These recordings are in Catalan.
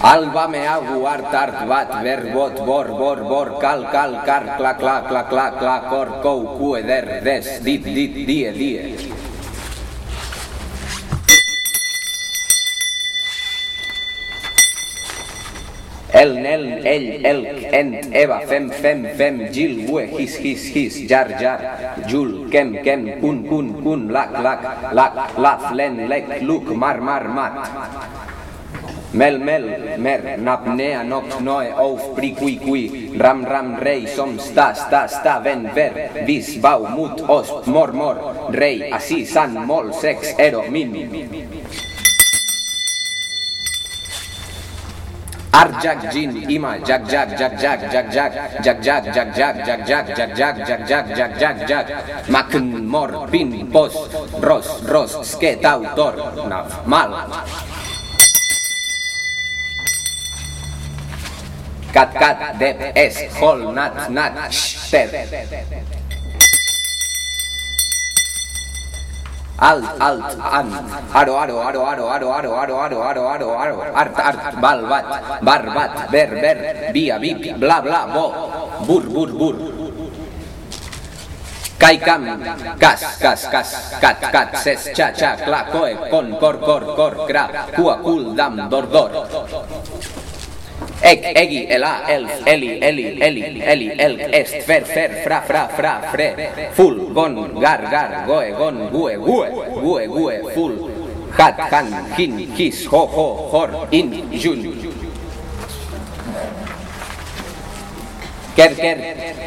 Albame hau hartart bat, berbot, bor, bor, bor, kal, kal, kar, kla, kla, kla, kla, kla, kor, kou, ku, eder, des, dit, dit, die, die. El, nel, ell, elk, ent, eva, fem, fem, fem, gil, ue, his, his, his, jar, jar, jul, kem, kem, kun, kun, kun, lac, lac, lac, laf, len, lec, luc, mar, mar, mat. Mel mel mer nap nea nox noe of pri cui, cui, ram ram rei som sta sta sta ven ver vis bau mut os mor mor rei asi, san mol sex ero min Ar jag jin ima jag jag jag jag jag jag jag jag jag jag jag jag jag jag jag jag jag jag jag makn mor pin pos ros ros sket autor nav mal Cat cat dep es hol nat nat sh ter Alt, alt, an, aro, aro, aro, aro, aro, aro, aro, aro, aro, aro, aro, art, art, bal, bat, bar, bat, ber, ber, via, vip, bla, bla, bo, bur, bur, bur. Kai, cam, cas, cas, cas, cat, cat, ses, cha, cha, cla, coe, con, cor, cor, cor, cra, cua, cul, dam, dor, dor. Εκ, εγι, ελα, ελ, ελι, ελι, ελι, ελι, ελ, εστ, φερ, φερ, φρα, φρα, φρα, φρε, φουλ, γον, γαρ, γαρ, γοε, γον, γουε, γουε, γουε, γουε, φουλ, χατ, χαν, χιν, χις, χο, χο, χορ, ιν, ζουν. Κερ, κερ,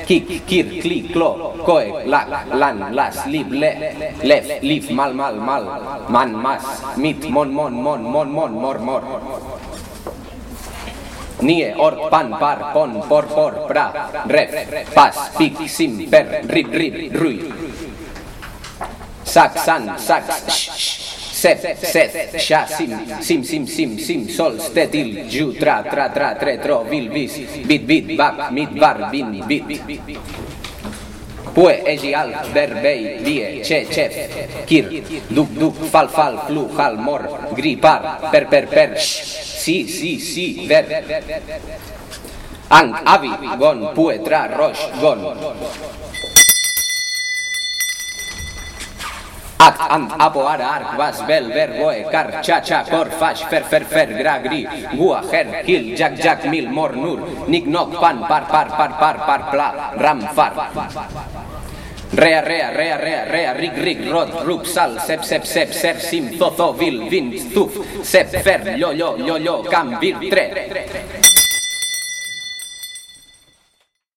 κικ, κυρ, κλι, κλο, κοε, λακ, λαν, λας, λιβ, λε, λεφ, λιβ, μαλ, μαλ, μαλ, μαν, μας, μιτ, μον, μον, μον, μον, μον, μορ, μορ. Nie, or, pan, par, pon, por, por, pra, ref, pas, pic, sim, per, rip, rip, rui. Sac, san, sac, sh, sh, sep, set, xa, sim, sim, sim, sim, sim, sol, stetil, ju, tra, tra, tra, tre, tro, vil, vis, bit, bit, bac, mit, bar, bin, bit. Pue, egi, al, ver, bei, die, che, chef, kir, duc, duc, fal, fal, flu, hal, mor, gri, par, per, per, per, sh, si, si, si, ver. Ang, avi, gon, pue, tra, roix, gon. Act, am, apo, ara, arc, bas, bel, ver, goe, car, cha, cha, cor, faix, fer, fer, fer, gra, gri, gua, her, hil, jac, jac, mil, mor, nur, nic, noc, pan, par, par, par, par, par, pla, ram, far. Rea, rea, rea, rea, rea, rig, rig, rod, rup, sal, sep, sep, sep, ser, sim, zo, zo, vil, vin, stuf, sep, fer, llo, llo, llo, llo, cam, vir, tre.